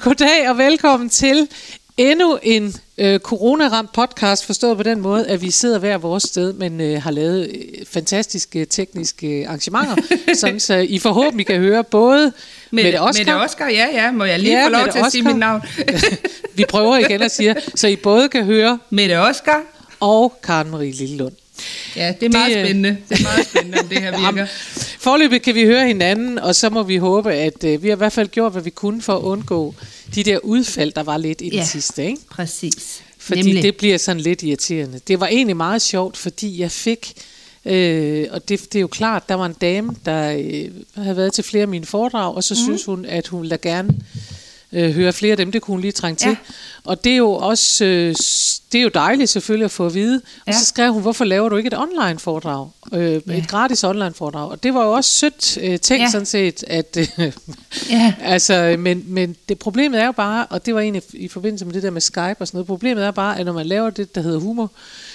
Goddag og velkommen til endnu en øh, coronaramt podcast, forstået på den måde, at vi sidder hver vores sted, men øh, har lavet øh, fantastiske tekniske arrangementer, sådan så I forhåbentlig kan høre både Mette, Mette Oscar. Mette Oscar, ja, ja. Må jeg lige Ja, få lov Mette til at sige Oscar. mit navn? vi prøver igen at sige, så I både kan høre Mette Oscar. og Karen Marie Lillelund. Ja, det er meget Det, øh, spændende. Det er meget spændende, om det her virker. Forløbet kan vi høre hinanden, og så må vi håbe, at øh, vi har i hvert fald gjort, hvad vi kunne for at undgå de der udfald, der var lidt i den Ja. sidste. Ikke? Præcis. Fordi Nemlig. det bliver sådan lidt irriterende. Det var egentlig meget sjovt, fordi jeg fik, øh, og det, det er jo klart, der var en dame, der øh, havde været til flere af mine foredrag, og så mm. synes hun, at hun ville da gerne øh, høre flere af dem, det kunne hun lige trænge til. Ja. Og det er jo også, øh, det er jo dejligt selvfølgelig at få at vide. Og Ja. så skrev hun, hvorfor laver du ikke et online foredrag? Øh, Ja. Et gratis online foredrag. Og det var jo også sødt øh, tænkt Ja. sådan set, at... Øh, Ja. Altså, men, men det problemet er jo bare, og det var egentlig i forbindelse med det der med Skype og sådan noget, problemet er bare, at når man laver det, der hedder humor,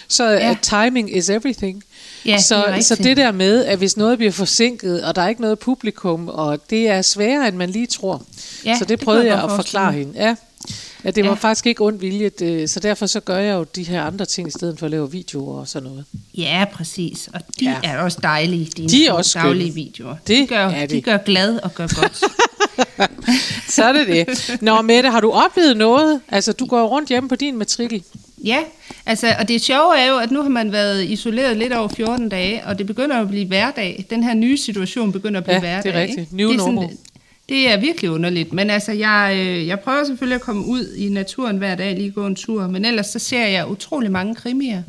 så ja. Ja. timing is everything. Ja, det så, rigtigt. så det der med, at hvis noget bliver forsinket, og der er ikke noget publikum, og det er sværere, end man lige tror. Ja, så det det prøvede kunne jeg jeg at forklare hende. Ja. Ja, det var Ja. faktisk ikke ondt vilje, det, så derfor så gør jeg jo de her andre ting, i stedet for at lave videoer og sådan noget. Ja, præcis. Og de Ja. er også dejlige, dine De er også skønne. daglige videoer. Det de, gør, er de. de gør glad og gør godt. Så er det det. Nå, Mette, har du oplevet noget? Altså, du går rundt hjemme på din matrikel. Ja, altså, og det sjove er jo, at nu har man været isoleret lidt over 14 dage, og det begynder at blive hverdag. Den her nye situation begynder at blive Ja, hverdag. det er rigtigt. ikke? New det er sådan- normal. Det er virkelig underligt, men altså, jeg, øh, jeg prøver selvfølgelig at komme ud i naturen hver dag, lige gå en tur, men ellers så ser jeg utrolig mange krimier.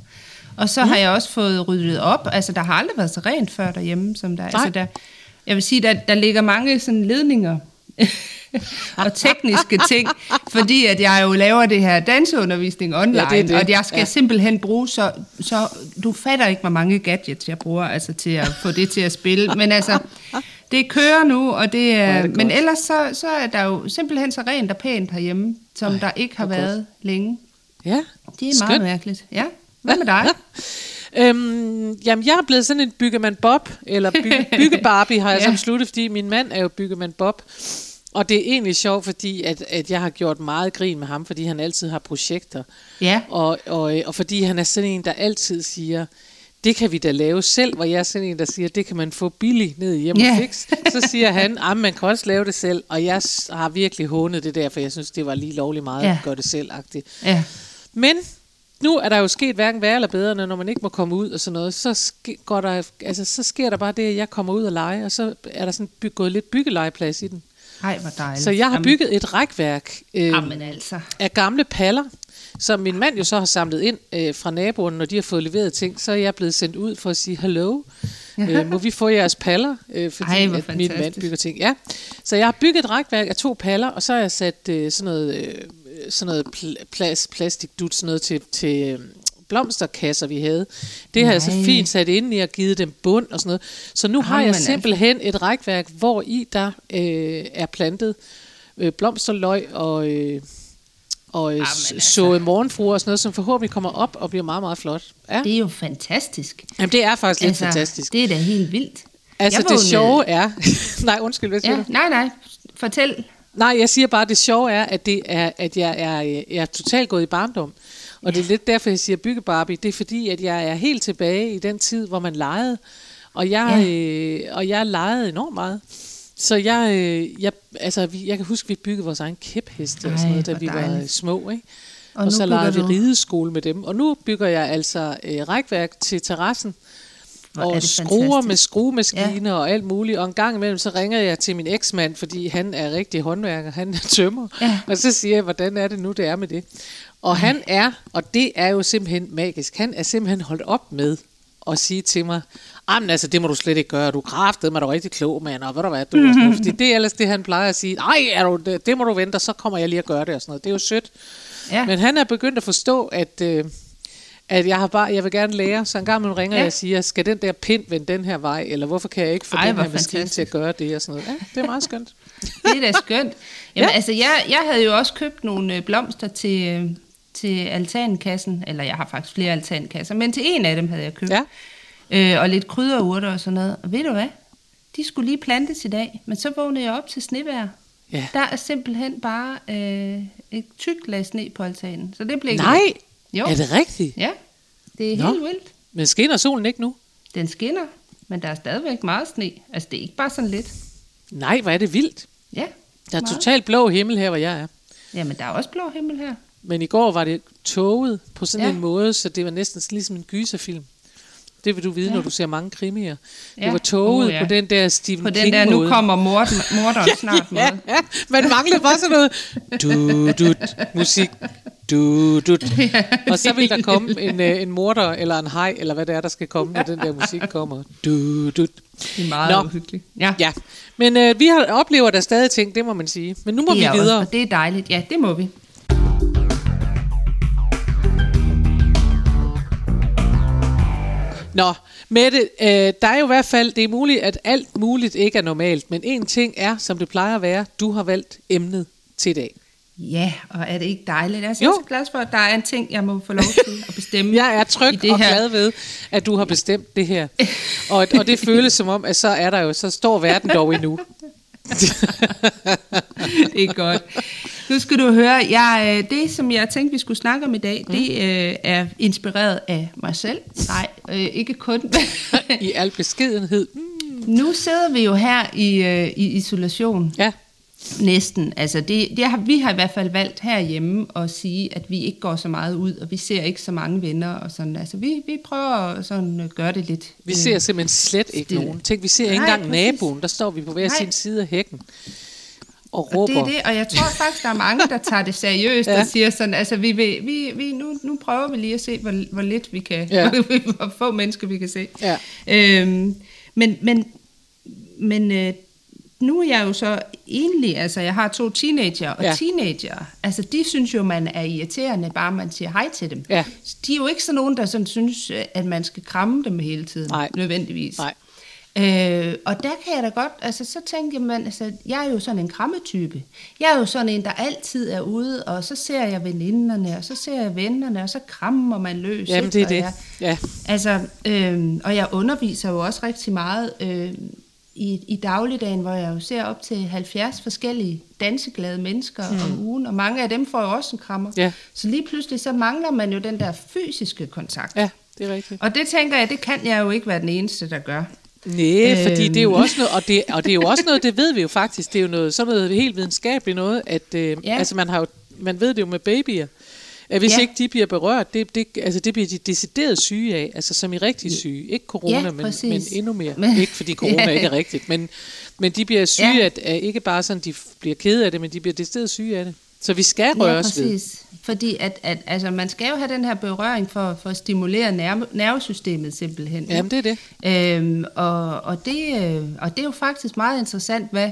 Og så mm. har jeg også fået ryddet op, altså der har aldrig været så rent før derhjemme, som der er. Altså, der jeg vil sige, der, der ligger mange sådan ledninger og tekniske ting, fordi at jeg jo laver det her danseundervisning online, Ja, det det. og jeg skal Ja. ja. simpelthen bruge så, så, du fatter ikke, hvor mange gadgets jeg bruger, altså til at få det til at spille, men altså, det kører nu, og det er det men ellers så, så er der jo simpelthen så rent og pænt herhjemme, som Ej, der ikke har hvor godt. været længe. Ja, Det er meget Skønt. mærkeligt. Ja, hvad med dig? Øhm, jamen, jeg er blevet sådan en byggemand Bob, eller bygge, bygge Barbie har jeg Ja. ja. som sluttet, fordi min mand er jo byggemand Bob. Og det er egentlig sjovt, fordi at, at jeg har gjort meget grin med ham, fordi han altid har projekter. Ja, Og, og, og fordi han er sådan en, der altid siger, det kan vi da lave selv, hvor jeg er sådan en, der siger, det kan man få billigt ned i hjem Ja. og fix. Så siger han, at man kan også lave det selv, og jeg har virkelig hånet det der, for jeg synes, det var lige lovligt meget Ja. at gøre det selv-agtigt. ja, Men nu er der jo sket hverken værre eller bedre, når man ikke må komme ud og sådan noget. Så, går der, altså, så sker der bare det, at jeg kommer ud og lege, og så er der sådan by, gået lidt byggelegeplads i den. Ej, hvor dejligt. Så jeg har Jamen, bygget et rækværk øh, Jamen altså. af gamle paller, som min mand jo så har samlet ind øh, fra naboerne, når de har fået leveret ting. Så er jeg blevet sendt ud for at sige, hello, øh, må vi få jeres paller? Øh, fordi Ej, at min mand fantastisk. bygger ting. Ja. Så jeg har bygget et rækværk af to paller, og så har jeg sat øh, sådan noget, øh, sådan noget pl- plas, plastikdut, sådan noget til, til øh, blomsterkasser, vi havde. Det har jeg så fint sat ind i og givet dem bund og sådan noget. Så nu har Jamen jeg altså. simpelthen et rækværk, hvor i der øh, er plantet øh, blomsterløg og, øh, og øh, altså. sået morgenfruer og sådan noget, som forhåbentlig kommer op og bliver meget, meget flot. Ja. Det er jo fantastisk. Jamen, det er faktisk lidt altså, fantastisk. Det er da helt vildt. Altså, det sjove er... nej, undskyld, hvad siger Ja, du? nej, nej. Fortæl. Nej, jeg siger bare, at det sjove er, at, det er, at jeg, er, jeg er totalt gået i barndom. Og det er lidt derfor, jeg siger bygge Barbie. Det er fordi, at jeg er helt tilbage i den tid, hvor man legede. Og jeg, Ja. øh, og jeg legede enormt meget. Så jeg, øh, jeg, altså, vi, jeg kan huske, at vi byggede vores egen kæpheste og sådan Ej, noget, da vi var dejligt. små. Ikke? Og Og, så legede vi rideskole med dem. Og nu bygger jeg altså øh, rækværk til terrassen. Hvor er og skruer fantastisk. med skruemaskiner ja. og alt muligt. Og en gang imellem, så ringer jeg til min eksmand, fordi han er rigtig håndværker, han er tømmer. Ja. Og så siger jeg, hvordan er det nu, det er med det? Og han er, og det er jo simpelthen magisk, han er simpelthen holdt op med at sige til mig, Jamen altså, det må du slet ikke gøre. Du kræftede mig, du er rigtig klog, mand, og ved du hvad, du mm-hmm. sådan Fordi det er ellers det, han plejer at sige. Nej, er du, det, det må du vente, og så kommer jeg lige at gøre det og sådan noget. Det er jo sødt. Ja. Men han er begyndt at forstå, at, øh, at jeg har bare, jeg vil gerne lære. Så en gang man ringer ja. jeg siger, skal den der pind vende den her vej, eller hvorfor kan jeg ikke få Ej, den her maskine til at gøre det og sådan noget. Ja, det er meget skønt. det er da skønt. Jamen ja. altså, jeg, jeg havde jo også købt nogle øh, blomster til, øh, til altankassen, eller jeg har faktisk flere altankasser, men til en af dem havde jeg købt. Ja øh, og lidt krydderurter og sådan noget. Og ved du hvad? De skulle lige plantes i dag, men så vågnede jeg op til snevejr. Ja. Der er simpelthen bare øh, et tykt lag sne på altanen. Så det blev Nej, jo. er det rigtigt? Ja, det er Nå. helt vildt. Men skinner solen ikke nu? Den skinner, men der er stadigvæk meget sne. Altså, det er ikke bare sådan lidt. Nej, hvor er det vildt. Ja. Der er meget. totalt blå himmel her, hvor jeg er. Jamen, der er også blå himmel her. Men i går var det toget på sådan ja. en måde, så det var næsten ligesom en gyserfilm. Det vil du vide, ja. når du ser mange krimier. Ja. Det var toget uh, ja. på den der Stephen På den der, nu kommer morderen, morderen snart ja, ja, ja, man manglede bare sådan noget du, du, musik, du, du. Og så vil der komme en, øh, en morder eller en hej, eller hvad det er, der skal komme, når den der musik kommer. Du, du. Det er meget Nå. uhyggeligt. Ja. ja. Men øh, vi har oplever der stadig ting, det må man sige. Men nu må det vi videre. Også, og det er dejligt. Ja, det må vi. Nå, Mette, øh, der er jo i hvert fald, det er muligt, at alt muligt ikke er normalt, men en ting er, som det plejer at være, du har valgt emnet til i dag. Ja, og er det ikke dejligt? Jeg er så glad for, at der er en ting, jeg må få lov til at bestemme. jeg er tryg det og her. glad ved, at du har bestemt det her. Og, og det føles som om, at så er der jo, så står verden dog endnu. det er godt. Nu skal du høre, jeg, øh, det som jeg tænkte, vi skulle snakke om i dag, mm. det øh, er inspireret af mig selv. Nej, øh, ikke kun. I al beskedenhed. Mm. Nu sidder vi jo her i, øh, i isolation. Ja. Næsten. Altså det, det har, vi har i hvert fald valgt herhjemme at sige, at vi ikke går så meget ud, og vi ser ikke så mange venner. Og sådan. Altså vi, vi prøver at sådan gøre det lidt. Vi ser øh, simpelthen slet ikke stille. nogen. Tænk, vi ser ikke engang naboen. Der står vi på hver Nej. sin side af hækken og råber. Og det er det, og jeg tror faktisk, der er mange, der tager det seriøst ja. og siger sådan, altså vi, vil, vi, vi nu, nu prøver vi lige at se, hvor, hvor lidt vi kan, ja. hvor få mennesker vi kan se. Ja. Øhm, men men, men øh, nu er jeg jo så enlig, altså jeg har to teenager, og ja. teenager, altså de synes jo, man er irriterende, bare man siger hej til dem. Ja. De er jo ikke sådan nogen, der sådan synes, at man skal kramme dem hele tiden, Nej. nødvendigvis. Nej. Øh, og der kan jeg da godt, altså så tænkte jeg, man, altså, jeg er jo sådan en krammetype. Jeg er jo sådan en, der altid er ude, og så ser jeg veninderne, og så ser jeg vennerne, og så krammer man løs. Jamen det er det, jeg, ja. Altså, øh, og jeg underviser jo også rigtig meget øh, i, i dagligdagen, hvor jeg jo ser op til 70 forskellige danseglade mennesker mm. om ugen, og mange af dem får jo også en krammer. Ja. Så lige pludselig så mangler man jo den der fysiske kontakt. Ja, det er rigtigt. Og det tænker jeg, det kan jeg jo ikke være den eneste, der gør. Nej, fordi det er jo øhm. også noget, og det, og det er jo også noget, det ved vi jo faktisk, det er jo noget, sådan noget helt videnskabeligt noget, at øh, ja. altså man har jo, man ved det jo med babyer, at hvis ja. ikke de bliver berørt, det, det, altså det bliver de decideret syge af, altså som i rigtig syge. Ikke corona, ja, men, men endnu mere. Men, ikke fordi corona ja. ikke er rigtigt, men, men de bliver syge ja. af, at ikke bare sådan, de bliver kede af det, men de bliver decideret syge af det. Så vi skal røre ja, os ved. Fordi at, at, altså, man skal jo have den her berøring for, for at stimulere nerve, nervesystemet simpelthen. Jamen, det er det. Øhm, og, og, det øh, og det er jo faktisk meget interessant, hvad,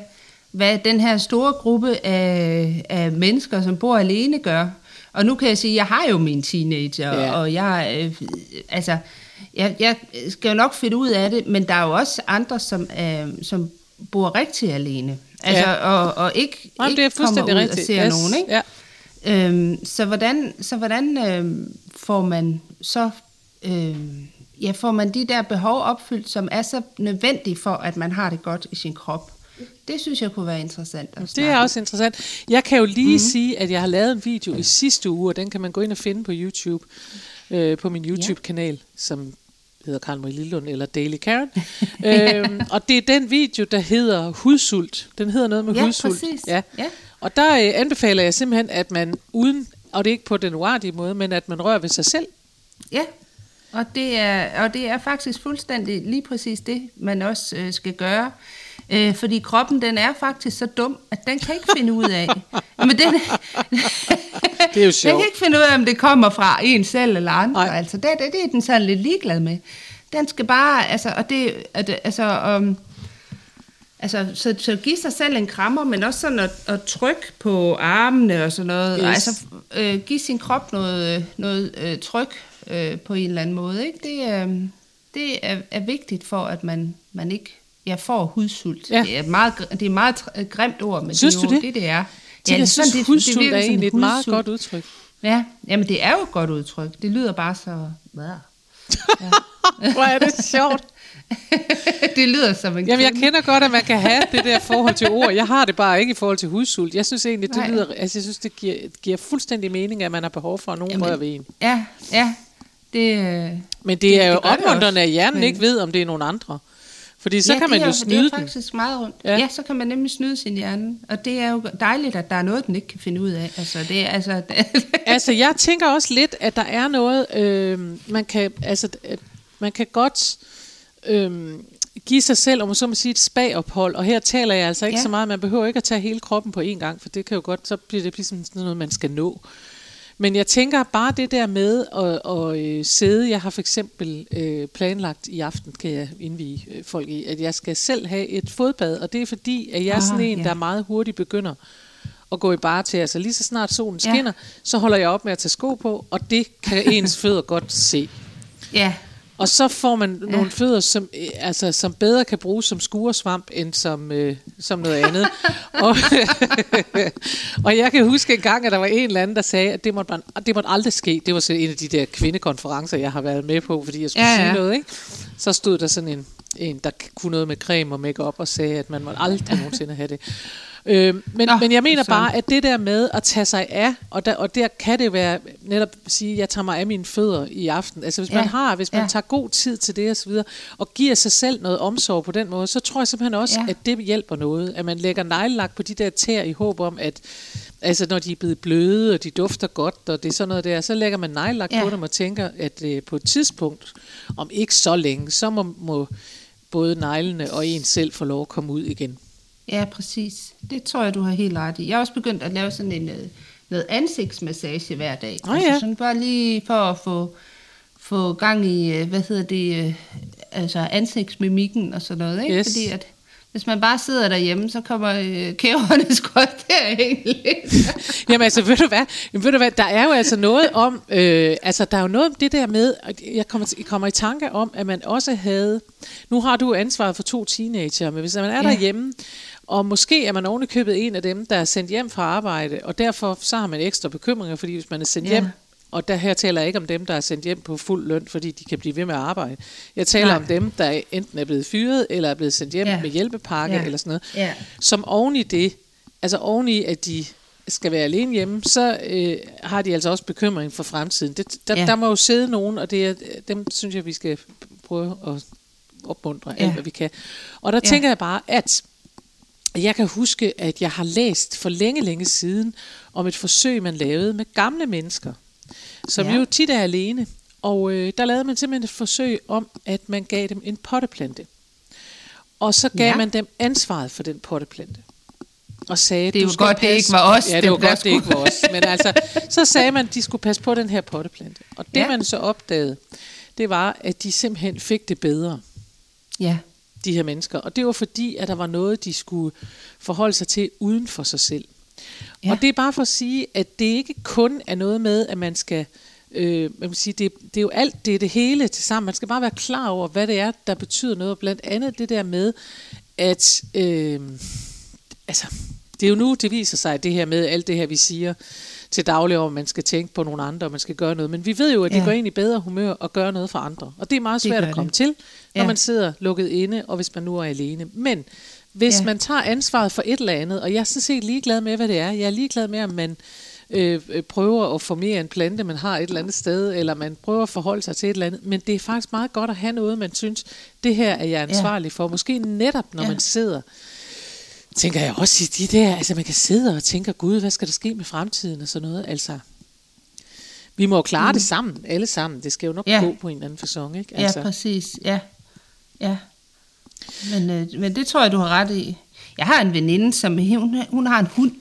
hvad den her store gruppe af, af mennesker, som bor alene, gør. Og nu kan jeg sige, at jeg har jo min teenager, ja. og jeg, øh, altså, jeg, jeg skal jo nok finde ud af det, men der er jo også andre, som, øh, som bor rigtig alene. Altså, ja. og, og ikke, Jamen, ikke det er kommer ud rigtigt. og ser yes. nogen, ikke? Ja. Øhm, så hvordan, så hvordan øh, får man så øh, ja, får man de der behov opfyldt, som er så nødvendige for, at man har det godt i sin krop? Det synes jeg kunne være interessant at Det er også interessant. Jeg kan jo lige mm-hmm. sige, at jeg har lavet en video i sidste uge, og den kan man gå ind og finde på YouTube, øh, på min YouTube-kanal, som hedder Karen Marie Lillund, eller Daily Karen. øhm, og det er den video, der hedder Hudsult. Den hedder noget med ja, hudsult. Præcis. Ja, ja. Og der øh, anbefaler jeg simpelthen, at man uden, og det er ikke på den uartige måde, men at man rører ved sig selv. Ja, og det er, og det er faktisk fuldstændig lige præcis det, man også øh, skal gøre. Øh, fordi kroppen, den er faktisk så dum, at den kan ikke finde ud af. Men den, det er jo sjovt. Den kan ikke finde ud af, om det kommer fra en selv eller andre. Altså, det, det, det er den sådan lidt ligeglad med. Den skal bare, altså, og det, at, altså, um, altså, så, så give sig selv en krammer, men også sådan at, at trykke på armene og sådan noget. Yes. Altså, øh, give sin krop noget, noget øh, tryk øh, på en eller anden måde, ikke? Det, øh, det er, er vigtigt for, at man, man ikke ja, får hudsult. Ja. Det er meget, det er et meget grimt ord, men Synes det er jo det? det, det er. Ja, det er synes, sådan, det- hudsult det virker er egentlig et meget godt udtryk. Ja, jamen det er jo et godt udtryk. Det lyder bare så... Hvad? Hvor er det sjovt. det lyder som en Jamen, jeg kender godt, at man kan have det der forhold til ord. Jeg har det bare ikke i forhold til hudsult. Jeg synes egentlig, det Nej. lyder, altså, jeg synes, det giver, giver fuldstændig mening, at man har behov for, at nogen Jamen, rører ved en. Ja, ja. Det, øh, Men det er jo det gør det opmuntrende, at hjernen Men- ikke ved, om det er nogen andre. Fordi så ja, kan man det er jo Det snyde er den. faktisk meget rundt. Ja. Ja. så kan man nemlig snyde sin hjerne. Og det er jo dejligt, at der er noget, den ikke kan finde ud af. Altså, det er altså... Altså, jeg tænker også lidt, at der er noget, øh, man kan, altså, man kan godt øh, give sig selv, om man så må sige, et spagophold, og her taler jeg altså ikke. Ja. så meget, man behøver ikke at tage hele kroppen på én gang, for det kan jo godt, så bliver det ligesom sådan noget, man skal nå. Men jeg tænker bare det der med at, at øh, sidde, jeg har for eksempel øh, planlagt i aften, kan jeg indvige øh, folk i, at jeg skal selv have et fodbad, og det er fordi, at jeg er Ah, sådan en, ja. der meget hurtigt begynder at gå i bare til. Altså lige så snart solen Ja. skinner, så holder jeg op med at tage sko på, og det kan ens fødder godt se. ja, Og så får man ja. nogle fødder, som, øh, altså, som bedre kan bruges som skuresvamp, end som, øh, som noget andet. og, og jeg kan huske en gang, at der var en eller anden, der sagde, at det måtte, man, det måtte aldrig ske. Det var så en af de der kvindekonferencer, jeg har været med på, fordi jeg skulle Ja, sige ja. noget. Ikke? Så stod der sådan en, en, der kunne noget med creme og makeup og sagde, at man måtte aldrig nogensinde have det. Øh, men, Nå, men jeg mener bare, at det der med at tage sig af, og der, og der kan det være netop at sige, at jeg tager mig af mine fødder i aften. Altså hvis man Ja, har, hvis man ja. tager god tid til det og så videre, og giver sig selv noget omsorg på den måde, så tror jeg simpelthen også, Ja. at det hjælper noget. At man lægger neglelak på de der tæer i håb om, at altså når de er blevet bløde, og de dufter godt, og det er sådan noget der, så lægger man neglelak Ja. på dem og tænker, at øh, på et tidspunkt, om ikke så længe, så må, må både neglene og en selv få lov at komme ud igen. Ja, præcis. Det tror jeg, du har helt ret i. Jeg har også begyndt at lave sådan en, øh, noget ansigtsmassage hver dag. Nå ja. sådan bare lige for at få, få gang i, øh, hvad hedder det, øh, altså ansigtsmimikken og sådan noget. Ikke? Yes. Fordi at hvis man bare sidder derhjemme, så kommer øh, kæverne sgu hænge lidt. Jamen altså, ved du hvad? Ved du hvad? Der er jo altså noget om, øh, altså der er jo noget om det der med, at jeg kommer, jeg kommer i tanke om, at man også havde, nu har du ansvaret for to teenager, men hvis man er Ja. derhjemme, og måske er man ovenikøbet en af dem, der er sendt hjem fra arbejde, og derfor så har man ekstra bekymringer, fordi hvis man er sendt Ja. hjem, og der her taler jeg ikke om dem, der er sendt hjem på fuld løn, fordi de kan blive ved med at arbejde. Jeg taler Nej. om dem, der enten er blevet fyret, eller er blevet sendt hjem Ja. med hjælpepakke, Ja. eller sådan noget Ja. som oven i det, altså oven i, at de skal være alene hjemme, så øh, har de altså også bekymring for fremtiden. Det, der, ja. Der må jo sidde nogen, og det er, dem synes jeg, vi skal prøve at opmuntre ja. Alt, hvad vi kan. Og der. Ja. tænker jeg bare, at jeg kan huske, at jeg har læst for længe, længe siden om et forsøg, man lavede med gamle mennesker, som ja. Jo tit er alene. Og øh, der lavede man simpelthen et forsøg om, at man gav dem en potteplante. Og så gav ja. Man dem ansvaret for den potteplante. Og sagde, Det er jo godt, det passe- ikke var os, Ja, det var godt, det ikke var os. Men altså, så sagde man, at de skulle passe på den her potteplante. Og det. Ja. man så opdagede, det var, at de simpelthen fik det bedre Ja, de her mennesker. Og det var fordi, at der var noget, de skulle forholde sig til uden for sig selv. Ja. Og det er bare for at sige, at det ikke kun er noget med, at man skal... Øh, man kan sige, det, det er jo alt, det er det hele til sammen. Man skal bare være klar over, hvad det er, der betyder noget. Blandt andet det der med, at... Øh, altså, det er jo nu, det viser sig, det her med alt det her, vi siger til daglig om, at man skal tænke på nogle andre, og man skal gøre noget. Men vi ved jo, at det Ja. går ind i bedre humør at gøre noget for andre. Og det er meget svært at komme det. til, når Ja. man sidder lukket inde, og hvis man nu er alene. Men hvis Ja. man tager ansvaret for et eller andet, og jeg er sådan set ligeglad med, hvad det er. Jeg er ligeglad med, om man øh, øh, prøver at formere en plante, man har et eller andet sted, eller man prøver at forholde sig til et eller andet. Men det er faktisk meget godt at have noget, man synes, det her er jeg ansvarlig for. Måske netop, når Ja. man sidder tænker jeg også i de der, altså man kan sidde og tænke, gud, hvad skal der ske med fremtiden og sådan noget, altså. Vi må jo klare mm. det sammen, alle sammen. Det skal jo nok ja. Gå på en eller anden fasong, ikke? ja, præcis. Ja, ja. Men, øh, men det tror jeg, du har ret i. Jeg har en veninde, som hun, hun har en hund.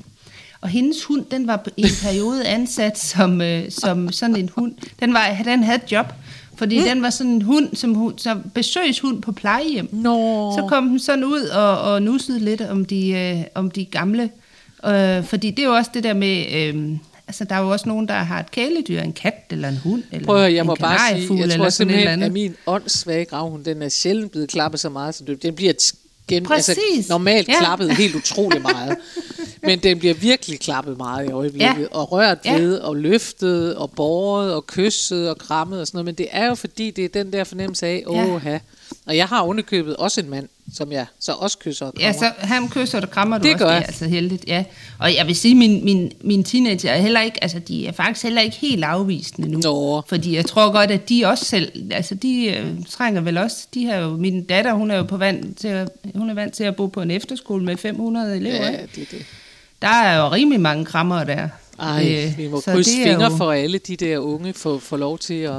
Og hendes hund, den var i en periode ansat som, øh, som sådan en hund. Den, var, den havde et job, Fordi mm. den var sådan en hund, som, hun, som besøgshund på plejehjem. Nå. Så kom den sådan ud og, og nussede lidt om de, øh, om de gamle. Øh, fordi det er jo også det der med... Øh, altså, der er jo også nogen, der har et kæledyr, en kat eller en hund, eller Prøv at, høre, jeg en må bare sige, jeg tror eller simpelthen, at min åndssvage gravhund, den er sjældent blevet klappet så meget, så den bliver gen, altså, Præcis. normalt Ja. klappet helt utrolig meget. Men den bliver virkelig klappet meget i øjeblikket, Ja. og rørt Ja. ved, og løftet, og båret, og kysset, og krammet og sådan noget. Men det er jo fordi, det er den der fornemmelse af, åh ja. Og jeg har underkøbet også en mand, som jeg så også kysser og Ja, krammer. så ham kysser og krammer du Det også, gør det er altså heldigt, ja. Og jeg vil sige, min, min, min teenager er heller ikke, altså de er faktisk heller ikke helt afvisende nu. Nå. Fordi jeg tror godt, at de også selv, altså de øh, trænger vel også, de har jo, min datter, hun er jo på vand til at, hun er vant til at bo på en efterskole med 500 elever, Ja, ikke? det er det. Der er jo rimelig mange krammer der. Ej, Øh, vi må så krydse det fingre jo- for alle de der unge får, får lov til at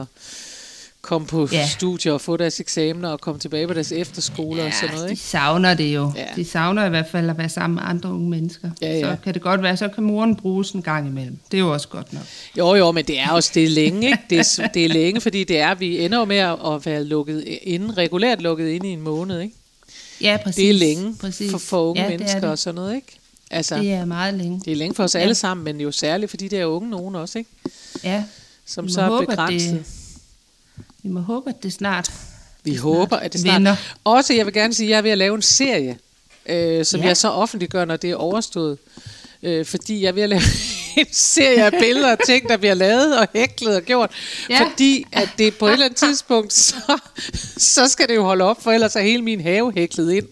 komme på Ja. studier og få deres eksamener og komme tilbage på deres efterskoler og sådan noget, de ikke? savner det jo. Ja. Ja. De savner i hvert fald at være sammen med andre unge mennesker. Ja, ja. Så kan det godt være, så kan moren bruges en gang imellem. Det er jo også godt nok. Jo, jo, men det er også det er længe, ikke? Det er, det er længe, fordi det er, vi ender jo med at være lukket inden, regulært lukket inde i en måned, ikke? Ja, præcis. Det er længe præcis. for, for unge ja, ja, det mennesker det. og sådan noget, ikke? Altså, Det er meget længe. det er længe for os Ja. alle sammen, men jo særligt for de der unge nogen også, ikke? Ja, Som så er begrænset. det- vi må håbe, at det snart... Vi det håber, snart at det snart... vender. Også, jeg vil gerne sige, at jeg er ved at lave en serie, øh, som Ja. jeg så offentliggør, når det er overstået. Øh, fordi jeg er ved at lave en serie af billeder og ting, der bliver lavet og hæklet og gjort. Ja. Fordi at det på et eller andet tidspunkt, så, så skal det jo holde op, for ellers er hele min have hæklet ind.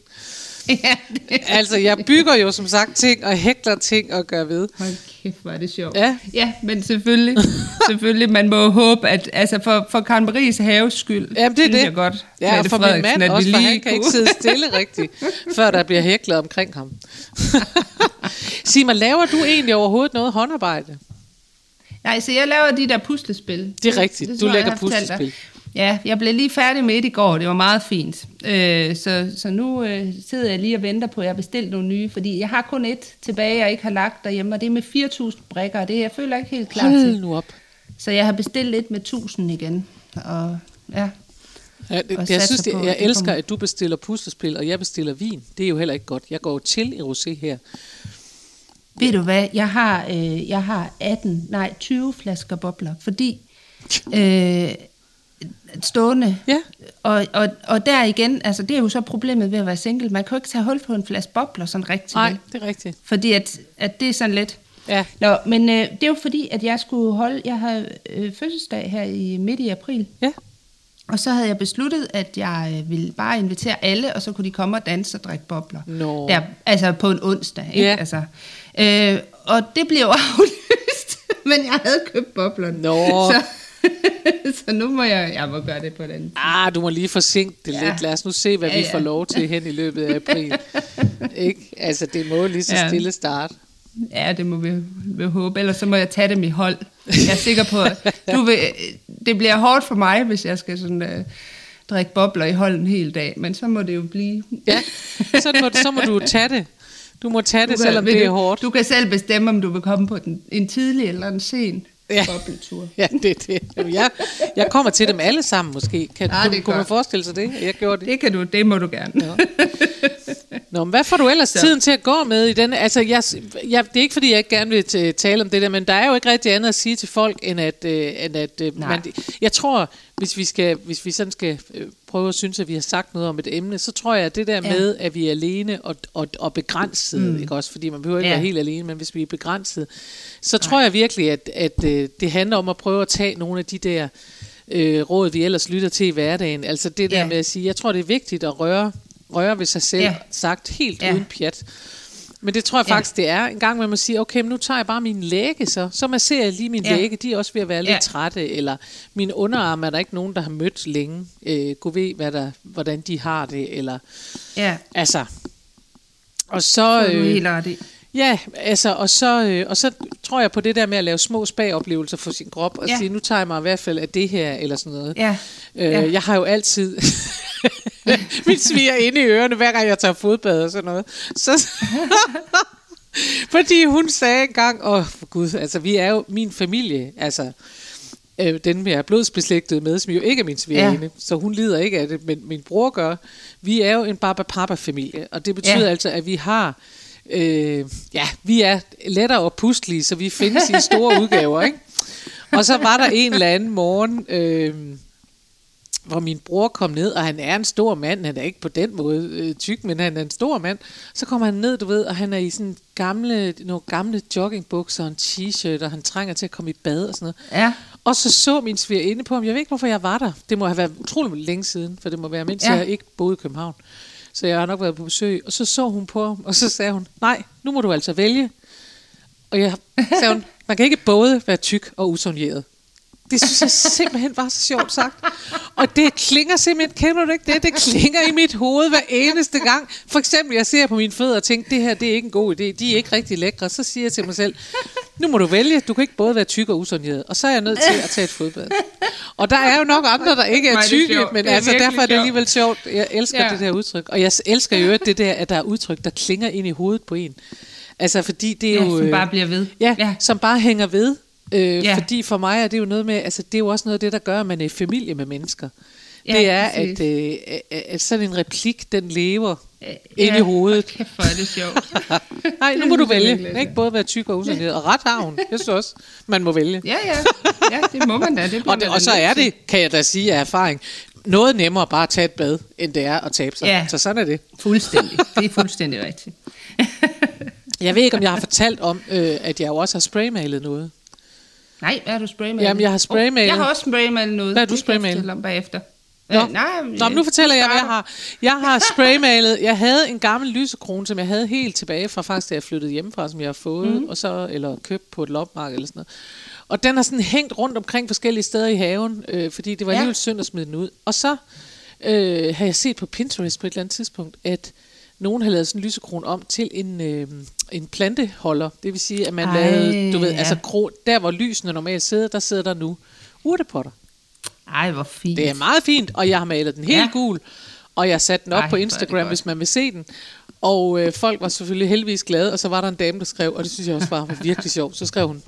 ja, det... Altså, jeg bygger jo som sagt ting og hækler ting og gør ved. Hold kæft, hvor er det sjovt. Ja. ja men selvfølgelig, selvfølgelig, man må håbe, at altså for, for Karen Maries haves skyld, Jamen, det er det. jeg godt, Ja, og for min mand også, for han kan ikke sidde stille rigtigt, før der bliver hæklet omkring ham. Sig mig, laver du egentlig overhovedet noget håndarbejde? Nej, så jeg laver de der puslespil. Det er rigtigt. Du tror jeg, lægger puslespil. Ja, jeg blev lige færdig med et i går. Det var meget fint. Øh, så, så nu øh, sidder jeg lige og venter på, at jeg har bestilt nogle nye. Fordi jeg har kun et tilbage, jeg ikke har lagt derhjemme. Og det er med 4.000 brikker. og Det jeg føler ikke helt klar Hold til. nu op. Så jeg har bestilt et med 1.000 igen. Og ja, Ja, det, Og jeg synes, det, jeg det elsker, at du bestiller puslespil, og jeg bestiller vin. Det er jo heller ikke godt. Jeg går til i rosé her. ved du hvad? Jeg har, øh, jeg har 18, nej 20 flasker bobler. Fordi øh, stående. Ja. Og, og, og der igen, altså det er jo så problemet ved at være single. Man kan jo ikke tage hul på en flaske bobler sådan rigtigt. Nej, det er rigtigt. Fordi at, at det er sådan lidt... Ja. Nå, men øh, det er jo fordi, at jeg skulle holde... Jeg har øh, fødselsdag her i midt i april. Ja. Og så havde jeg besluttet, at jeg øh, ville bare invitere alle, og så kunne de komme og danse og drikke bobler. Nå. Der, altså på en onsdag, ikke? Ja. Altså, øh, og det blev aflyst, men jeg havde købt boblerne. Nå. Så, så nu må jeg, jeg må gøre det på den. Ah, du må lige forsinke det Ja. lidt. Lad os nu se, hvad Ja, vi ja. får lov til hen i løbet af april. ikke? Altså, det må lige så Ja. stille starte. Ja, det må vi, vi håbe. Ellers så må jeg tage dem i hold. Jeg er sikker på, at du vil, det bliver hårdt for mig, hvis jeg skal sådan, uh, drikke bobler i hold en hel dag. Men så må det jo blive... Ja, så må, så må du tage det. Du må tage det, Du selvom vil det er hårdt. Du kan selv bestemme, om du vil komme på den, en tidlig eller en sen Ja. ja. bobletur. Ja, det er det. Jamen, Jeg, jeg kommer til dem alle sammen måske. Kan, Ah, kunne, kunne man forestille sig det? Jeg gjorde det. Det kan du, det må du gerne. Ja. Nå, men hvad får du ellers Så. tiden til at gå med i den? Altså, jeg, jeg, det er ikke, fordi jeg ikke gerne vil tale om det der, men der er jo ikke rigtig andet at sige til folk, end at, øh, end at øh, Nej. man, jeg tror, hvis vi, skal, hvis vi sådan skal øh, prøve at synes, at vi har sagt noget om et emne, så tror jeg, at det der Ja. med, at vi er alene og, og, og begrænset, mm. ikke også, fordi man behøver ikke Ja. være helt alene, men hvis vi er begrænset, så tror jeg virkelig, at, at øh, det handler om at prøve at tage nogle af de der øh, råd, vi ellers lytter til i hverdagen. Altså det der Ja. med at sige, jeg tror, det er vigtigt at røre, røre ved sig selv, Ja. sagt helt Ja. uden pjat. Men det tror jeg Ja. faktisk, det er. En gang med at sige, okay, men nu tager jeg bare min læge så. Så masserer jeg lige min Ja. læge. De er også ved at være lidt Ja. trætte. Eller min underarm er der ikke nogen, der har mødt længe. Øh, Gud ved, hvad der, hvordan de har det. Eller, Ja, altså. Og så... Øh, helt ret. Ja, altså, og så, øh, og så tror jeg på det der med at lave små spagoplevelser for sin krop, og ja. Ja. sige, nu tager jeg mig i hvert fald af det her, eller sådan noget. Ja. Øh, Ja. Jeg har jo altid mit sviger inde i ørerne, hver gang jeg tager fodbad og sådan noget. Så, fordi hun sagde engang, åh oh, for gud, altså vi er jo min familie, altså øh, den jeg er blodsbeslægtet med, som jo ikke er min svigerinde, ja. så hun lider ikke af det, men min bror gør. Vi er jo en baba-papa-familie, og det betyder ja. altså, at vi har, øh, ja, vi er lettere og pustelige, så vi findes i store udgaver, ikke? Og så var der en eller anden morgen, øh, hvor min bror kom ned, og han er en stor mand, han er ikke på den måde øh, tyk, men han er en stor mand. Så kommer han ned, du ved, og han er i sådan gamle, nogle gamle joggingbukser og en t-shirt, og han trænger til at komme i bad og sådan noget. Ja. Og så så min inde på ham, jeg ved ikke, hvorfor jeg var der. Det må have været utrolig længe siden, for det må være, mens ja. jeg ikke boede i København. Så jeg har nok været på besøg. Og så så hun på ham, og så sagde hun, nej, nu må du altså vælge. Og jeg sagde hun, man kan ikke både være tyk og usunderet. Det synes jeg simpelthen var så sjovt sagt. Og det klinger simpelthen, kender du ikke det? Det klinger i mit hoved hver eneste gang. For eksempel, jeg ser på mine fødder og tænker, det her det er ikke en god idé. De er ikke rigtig lækre. Så siger jeg til mig selv, nu må du vælge. Du kan ikke både være tyk og usundhed. Og så er jeg nødt til at tage et fodbad. Og der er jo nok andre, der ikke er tykke, men altså, derfor er det alligevel sjovt. Jeg elsker ja. det der udtryk. Og jeg elsker jo det der, at der er udtryk, der klinger ind i hovedet på en. Altså, fordi det er ja, jo... som bare bliver ved. Ja, ja, som bare hænger ved. Øh, ja. Fordi for mig er det jo noget med, altså det er jo også noget af det, der gør, at man er i familie med mennesker. Ja, det er, at, øh, at sådan en replik, den lever ja, ind i hovedet. Kæft, hvor er det sjovt. Nej, nu må du vælge. Ikke både være tyk og usundhed. Og ret har hun. Jeg synes også, man må vælge. Ja, ja. Ja, det må man da. Det og, det, og så er det, kan jeg da sige af erfaring, noget nemmere bare at tage et bad, end det er at tabe sig. Ja. Så sådan er det. Fuldstændig. Det er fuldstændig rigtigt. jeg ved ikke, om jeg har fortalt om, øh, at jeg jo også har spraymalet noget. Nej, hvad har du spraymalet? Jamen, jeg har spraymalet. Oh, jeg har også spraymalet noget. Hvad har du spraymalet? om bagefter. Nå. Øh, nej, Nå, men nu fortæller jeg, hvad jeg har. Jeg har spraymalet. Jeg havde en gammel lysekrone, som jeg havde helt tilbage fra faktisk, da jeg flyttede hjemmefra, som jeg har fået, mm. og så, eller købt på et lopmarked eller sådan noget. Og den har sådan hængt rundt omkring forskellige steder i haven, øh, fordi det var ja. alligevel synd at smide den ud. Og så øh, har jeg set på Pinterest på et eller andet tidspunkt, at nogen har lavet sådan en lysekron om til en, øh, en planteholder. Det vil sige, at man Ej, lavede, du ved, ja. altså kro, der hvor lysene normalt sidder, der sidder der nu urtepotter. Ej, hvor fint. Det er meget fint, og jeg har malet den helt ja. gul, og jeg satte den op Ej, på Instagram, hvis man vil se den. Og øh, folk var selvfølgelig heldigvis glade, og så var der en dame, der skrev, og det synes jeg også var virkelig sjovt, så skrev hun,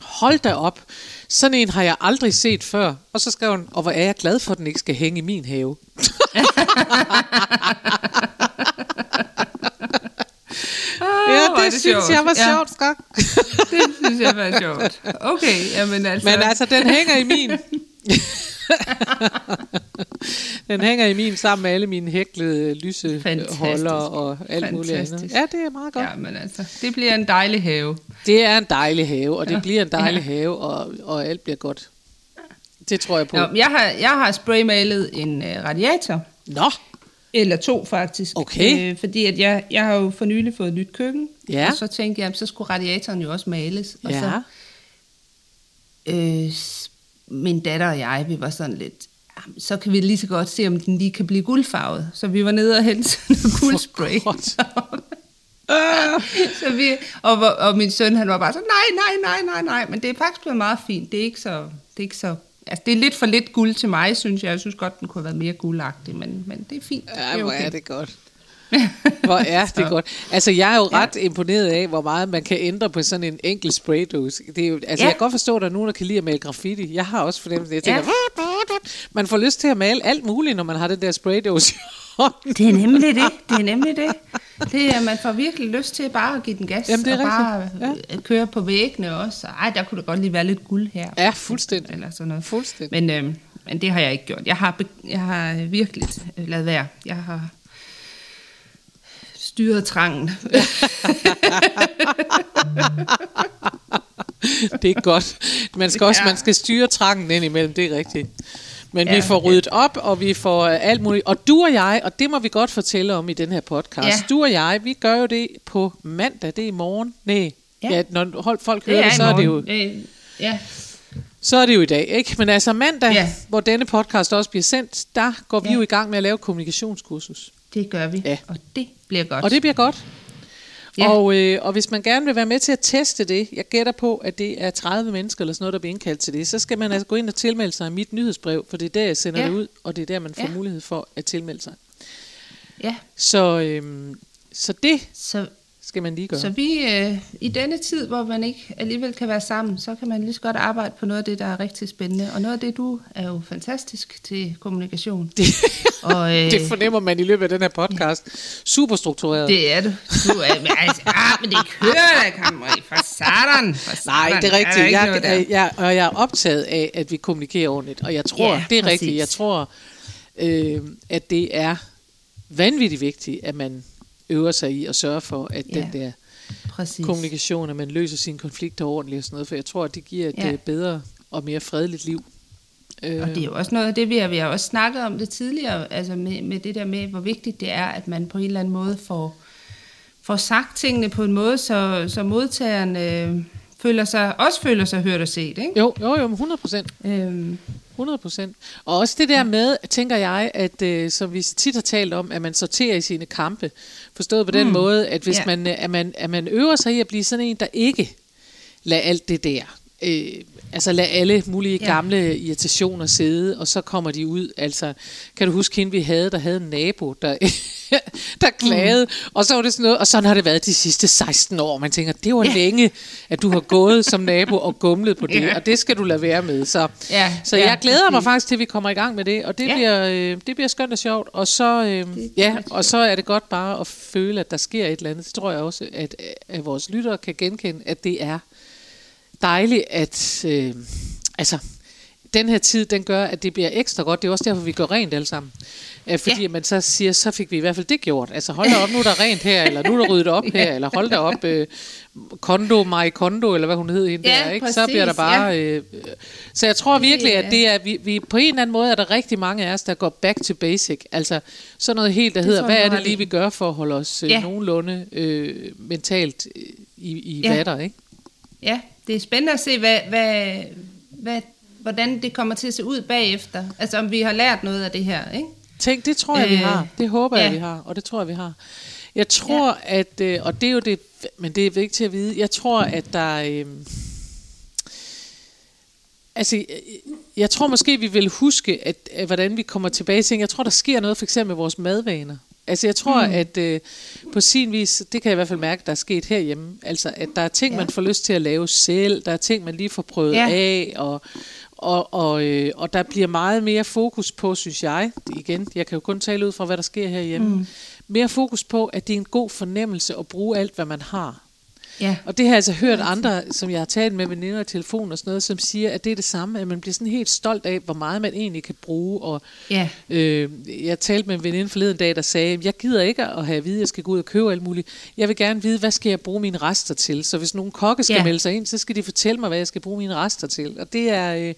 hold da op, sådan en har jeg aldrig set før. Og så skrev hun, og hvor er jeg glad for, at den ikke skal hænge i min have. ja, det, det synes sjovt. jeg var ja. sjovt, skak. det synes jeg var sjovt. Okay, jamen altså. Men altså, den hænger i min. den hænger i min sammen med alle mine hæklede lyseholder og alt Fantastisk. muligt andet. Ja, det er meget godt. Ja, men altså, det bliver en dejlig have. Det er en dejlig have, og det ja. bliver en dejlig ja. have, og, og alt bliver godt. Det tror jeg på. Nå, jeg har, jeg har spraymalet en uh, radiator. Nå. Eller to faktisk. Okay. Øh, fordi at jeg, jeg har jo for nylig fået et nyt køkken. Ja. Og så tænkte jeg, så skulle radiatoren jo også males. Og ja. så, øh, min datter og jeg, vi var sådan lidt, så kan vi lige så godt se, om den lige kan blive guldfarvet. Så vi var nede og hente noget guldspray. så vi, og, og min søn, han var bare så, nej, nej, nej, nej, nej, men det er faktisk blevet meget fint. Det er ikke så, det er ikke så Altså, det er lidt for lidt guld til mig, synes jeg. Jeg synes godt, den kunne have været mere guldagtig, men, men det er fint. Ja, det er okay. hvor er det godt. hvor er det godt. Altså, jeg er jo ret ja. imponeret af, hvor meget man kan ændre på sådan en enkelt spraydose. Det er jo, altså, ja. jeg kan godt forstå, at der er nogen, der kan lide at male graffiti. Jeg har også fornemt det. Jeg tænker, ja. man får lyst til at male alt muligt, når man har den der spraydose det er nemlig det. Det er nemlig det. det er, man får virkelig lyst til bare at give den gas. Jamen, det er og bare ja. køre på væggene også. Ej, der kunne da godt lige være lidt guld her. Ja, fuldstændig. Eller sådan noget. Fuldstændig. Men, øh, men det har jeg ikke gjort. Jeg har, jeg har virkelig lavet være. Jeg har styret trangen. det er godt. Man skal også ja. man skal styre trangen ind imellem, det er rigtigt. Men ja, vi får ryddet ja. op, og vi får uh, alt muligt. Og du og jeg, og det må vi godt fortælle om i den her podcast, ja. du og jeg, vi gør jo det på mandag, det er i morgen. Nej, ja. ja når folk hører det, det så er det jo... Øh, ja. Så er det jo i dag, ikke? Men altså mandag, ja. hvor denne podcast også bliver sendt, der går vi ja. jo i gang med at lave kommunikationskursus. Det gør vi, ja. og det bliver godt. Og det bliver godt. Ja. Og, øh, og hvis man gerne vil være med til at teste det, jeg gætter på, at det er 30 mennesker eller sådan noget, der bliver indkaldt til det, så skal man altså gå ind og tilmelde sig i mit nyhedsbrev, for det er der, jeg sender ja. det ud, og det er der, man får ja. mulighed for at tilmelde sig. Ja. Så, øh, så det så skal man lige gøre. Så vi, øh, i denne tid, hvor man ikke alligevel kan være sammen, så kan man lige så godt arbejde på noget af det, der er rigtig spændende. Og noget af det, du er jo fantastisk til kommunikation. Det, Og, øh, det fornemmer man i løbet af den her podcast. Super struktureret. det er du. du er, men, altså, ah, men det kører da, kommer i for satan. For Nej, satan. det er rigtigt. ikke Jeg, jeg, jeg, og jeg er optaget af, at vi kommunikerer ordentligt. Og jeg tror, Ja, det er præcis. rigtigt. Jeg tror, øh, at det er vanvittigt vigtigt, at man øver sig i at sørge for, at Ja, den der Præcis. kommunikation, at man løser sine konflikter ordentligt og sådan noget. For jeg tror, at det giver et Ja. ja. bedre og mere fredeligt liv. Øh, Og det er jo også noget af det, vi har, vi har også snakket om det tidligere, altså med, med det der med, hvor vigtigt det er, at man på en eller anden måde får, får sagt tingene på en måde, så, så modtageren øh, føler sig, også føler sig hørt og set. Ikke? jo, jo, jo, 100 procent. Øhm, 100 procent. Og også det der med, tænker jeg, at øh, som vi tit har talt om, at man sorterer i sine kampe. Forstået på den Mm. måde, at hvis Ja. man, øh, at man, at man øver sig i at blive sådan en, der ikke lader alt det der, øh, altså lad alle mulige Ja. gamle irritationer sidde, og så kommer de ud. Altså, kan du huske hende, vi havde, der havde en nabo, der, der klagede, mm. og så var det sådan noget, og sådan har det været de sidste 16 år. Man tænker, det var Ja. længe, at du har gået som nabo og gumlet på det, Ja. og det skal du lade være med. Så, Ja, så ja, jeg glæder mig faktisk til, at vi kommer i gang med det, og det, Ja. bliver, øh, det bliver skønt og sjovt. Og så, øh, ja, og så er det godt bare at føle, at der sker et eller andet. Det tror jeg også, at, at vores lyttere kan genkende, at det er dejligt, at øh, altså, den her tid, den gør, at det bliver ekstra godt. Det er også derfor, vi går rent alle sammen. Øh, fordi Ja. ja. man så siger, så fik vi i hvert fald det gjort. Altså hold da op, nu er der rent her, eller nu er der ryddet op her, eller hold da op, øh, kondo, mig kondo, eller hvad hun hed hende Ja, der, ikke? så præcis, bliver der bare... Øh, øh, så jeg tror virkelig, at Ja. det er, vi, vi, på en eller anden måde er der rigtig mange af os, der går back to basic. Altså sådan noget helt, der Det hedder, hvad er det lige, vi gør for at holde os øh, Ja. nogenlunde øh, mentalt øh, i, i Ja. vatter, ikke? ja, det er spændende at se, hvad, hvad, hvad, hvordan det kommer til at se ud bagefter. Altså om vi har lært noget af det her, ikke? Tænk, det tror jeg, vi Øh, har. Det håber jeg, ja. vi har. Og det tror jeg, vi har. Jeg tror, ja. at... Øh, og det er jo det... Men det er vigtigt at vide. Jeg tror, at der... Øh, altså, øh, jeg tror måske, vi vil huske, at, at hvordan vi kommer tilbage til... Jeg tror, der sker noget for eksempel med vores madvaner. Altså, jeg tror, mm. at øh, på sin vis... Det kan jeg i hvert fald mærke, der er sket herhjemme. Altså, at der er ting, Ja. man får lyst til at lave selv. Der er ting, man lige får prøvet ja. af. Og, og, og, øh, og der bliver meget mere fokus på, synes jeg, igen, jeg kan jo kun tale ud fra, hvad der sker herhjemme, mm. mere fokus på, at det er en god fornemmelse at bruge alt, hvad man har. Ja. Og det har jeg altså hørt andre, som jeg har talt med veninder i telefon og sådan noget, som siger, at det er det samme, at man bliver sådan helt stolt af, hvor meget man egentlig kan bruge. Og, Ja. øh, jeg talte med en veninde forleden dag, der sagde, jeg gider ikke at have at vide, at jeg skal gå ud og købe alt muligt. Jeg vil gerne vide, hvad skal jeg bruge mine rester til? Så hvis nogen kokke skal Ja. melde sig ind, så skal de fortælle mig, hvad jeg skal bruge mine rester til. Og det er... Øh,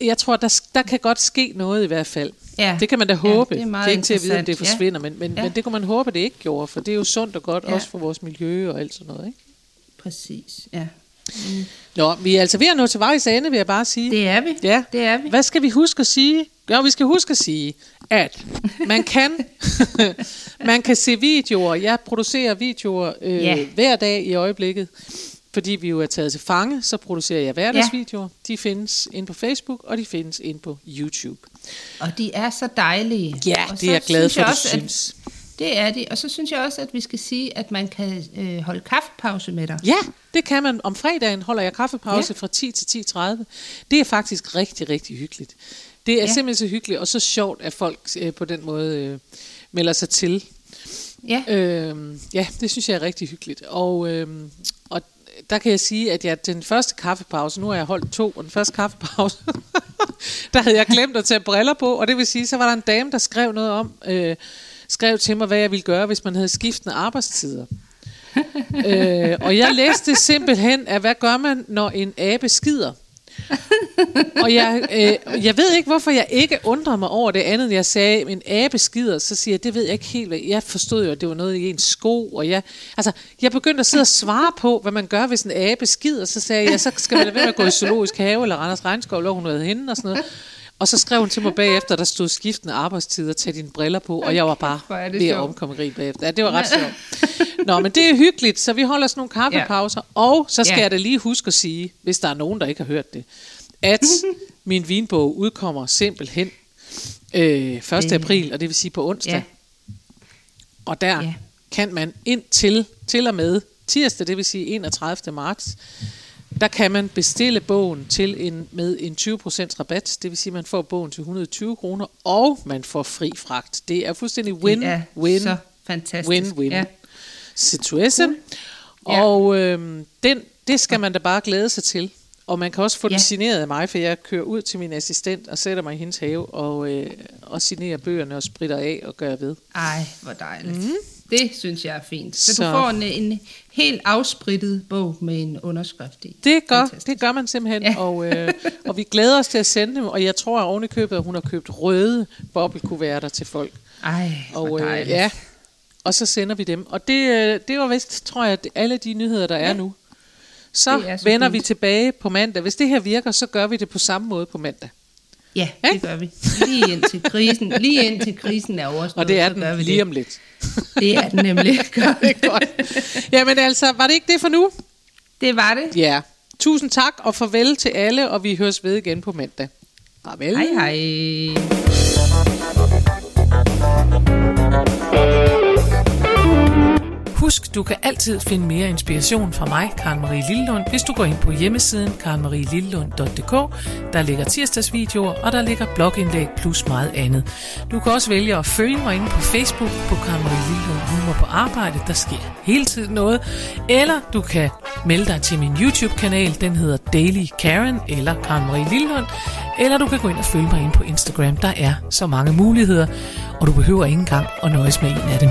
jeg tror, der, der kan godt ske noget i hvert fald. Ja. Det kan man da Ja, håbe. det er det er ikke til at vide, om det interessant, ja. forsvinder, men, men, Ja. men det kunne man håbe, det ikke gjorde, for det er jo sundt og godt, Ja. også for vores miljø og alt sådan noget. Ikke? Præcis, ja. Nå, vi er altså ved at nå til vejs ende, vil jeg bare sige. Det er vi. Ja. Det er vi. Hvad skal vi huske at sige? Jo, vi skal huske at sige, at man kan, man kan se videoer. Jeg producerer videoer øh, Ja. hver dag i øjeblikket. Fordi vi jo er taget til fange, så producerer jeg hverdagsvideoer. De findes inde på Facebook, og de findes inde på YouTube. Og de er så dejlige. Ja, og det er jeg glad synes for, jeg du også, at- synes. Det er de. Og så synes jeg også, at vi skal sige, at man kan øh, holde kaffepause med dig. Ja, det kan man. Om fredagen holder jeg kaffepause Ja. fra 10 til 10.30. Det er faktisk rigtig, rigtig hyggeligt. Det er Ja. ja. simpelthen så hyggeligt, og så sjovt, at folk øh, på den måde øh, melder sig til. Ja. Øhm, ja, det synes jeg er rigtig hyggeligt. Og, øhm, og der kan jeg sige, at jeg den første kaffepause, nu har jeg holdt to, og den første kaffepause, der havde jeg glemt at tage briller på, og det vil sige, så var der en dame, der skrev noget om, øh, skrev til mig, hvad jeg ville gøre, hvis man havde skiftende arbejdstider. øh, og jeg læste simpelthen, at hvad gør man, når en abe skider? Og jeg, øh, jeg ved ikke, hvorfor jeg ikke undrer mig over det andet, jeg sagde, en abe skider, så siger jeg, det ved jeg ikke helt. hvad- Jeg forstod jo, at det var noget i en sko, og jeg, altså, jeg begyndte at sidde og svare på, hvad man gør, hvis en abe skider, så sagde jeg, så skal man lade være med at gå i zoologisk have, eller Randers Regnskov, hvor hun havde hende og sådan noget. Og så skrev hun til mig bagefter, der stod skiftende arbejdstider, tag dine briller på, og jeg var bare det ved at sjovt. omkomme grin bagefter. Ja, det var ret sjovt. Nå, men det er hyggeligt, så vi holder sådan nogle kaffepauser, og så skal Ja. jeg da lige huske at sige, hvis der er nogen, der ikke har hørt det, at min vinbog udkommer simpelthen øh, 1. Det- april, og det vil sige på onsdag. Ja. Og der Ja. kan man ind til, til og med tirsdag, det vil sige 31. marts, der kan man bestille bogen til en, med en 20% rabat. Det vil sige, at man får bogen til 120 kroner, og man får fri fragt. Det er fuldstændig win, Det er win, så fantastisk. win-win Ja. situation. Ja. Og øhm, den, det skal man da bare glæde sig til. Og man kan også få. Ja. den signeret af mig, for jeg kører ud til min assistent og sætter mig i hendes have og, øh, og signerer bøgerne og spritter af og gør ved. Ej, hvor dejligt. Mm. Det synes jeg er fint. Så, så. Du får en, en helt afsprittet bog med en underskrift i. Det gør, Fantastisk. det gør man simpelthen, ja. Og, øh, og vi glæder os til at sende dem, og jeg tror oven i købet, at hun har købt røde boblekuverter til folk. Ej, Og, øh, ja, og så sender vi dem. Og det, øh, det var vist, tror jeg, at alle de nyheder, der er nu. Så så vender fint. vi tilbage på mandag. Hvis det her virker, så gør vi det på samme måde på mandag. Ja, Ja. det gør vi. Lige indtil krisen, lige indtil krisen er overstået, Og det er så gør den vi lige det. om lidt. Det er den nemlig. Gør vi. Det er godt. Jamen altså, var det ikke det for nu? Det var det. Ja. Tusind tak og farvel til alle, og vi høres ved igen på mandag. Farvel. Hej hej. Husk, du kan altid finde mere inspiration fra mig, Karen Marie Lillund, hvis du går ind på hjemmesiden karenmarielillund.dk. Der ligger tirsdagsvideoer, og der ligger blogindlæg plus meget andet. Du kan også vælge at følge mig inde på Facebook på Karen Marie Lillund Humor på Arbejde. Der sker hele tiden noget. Eller du kan melde dig til min YouTube-kanal. Den hedder Daily Karen eller Karen Marie Lillund. Eller du kan gå ind og følge mig ind på Instagram. Der er så mange muligheder, og du behøver ikke engang at nøjes med en af dem.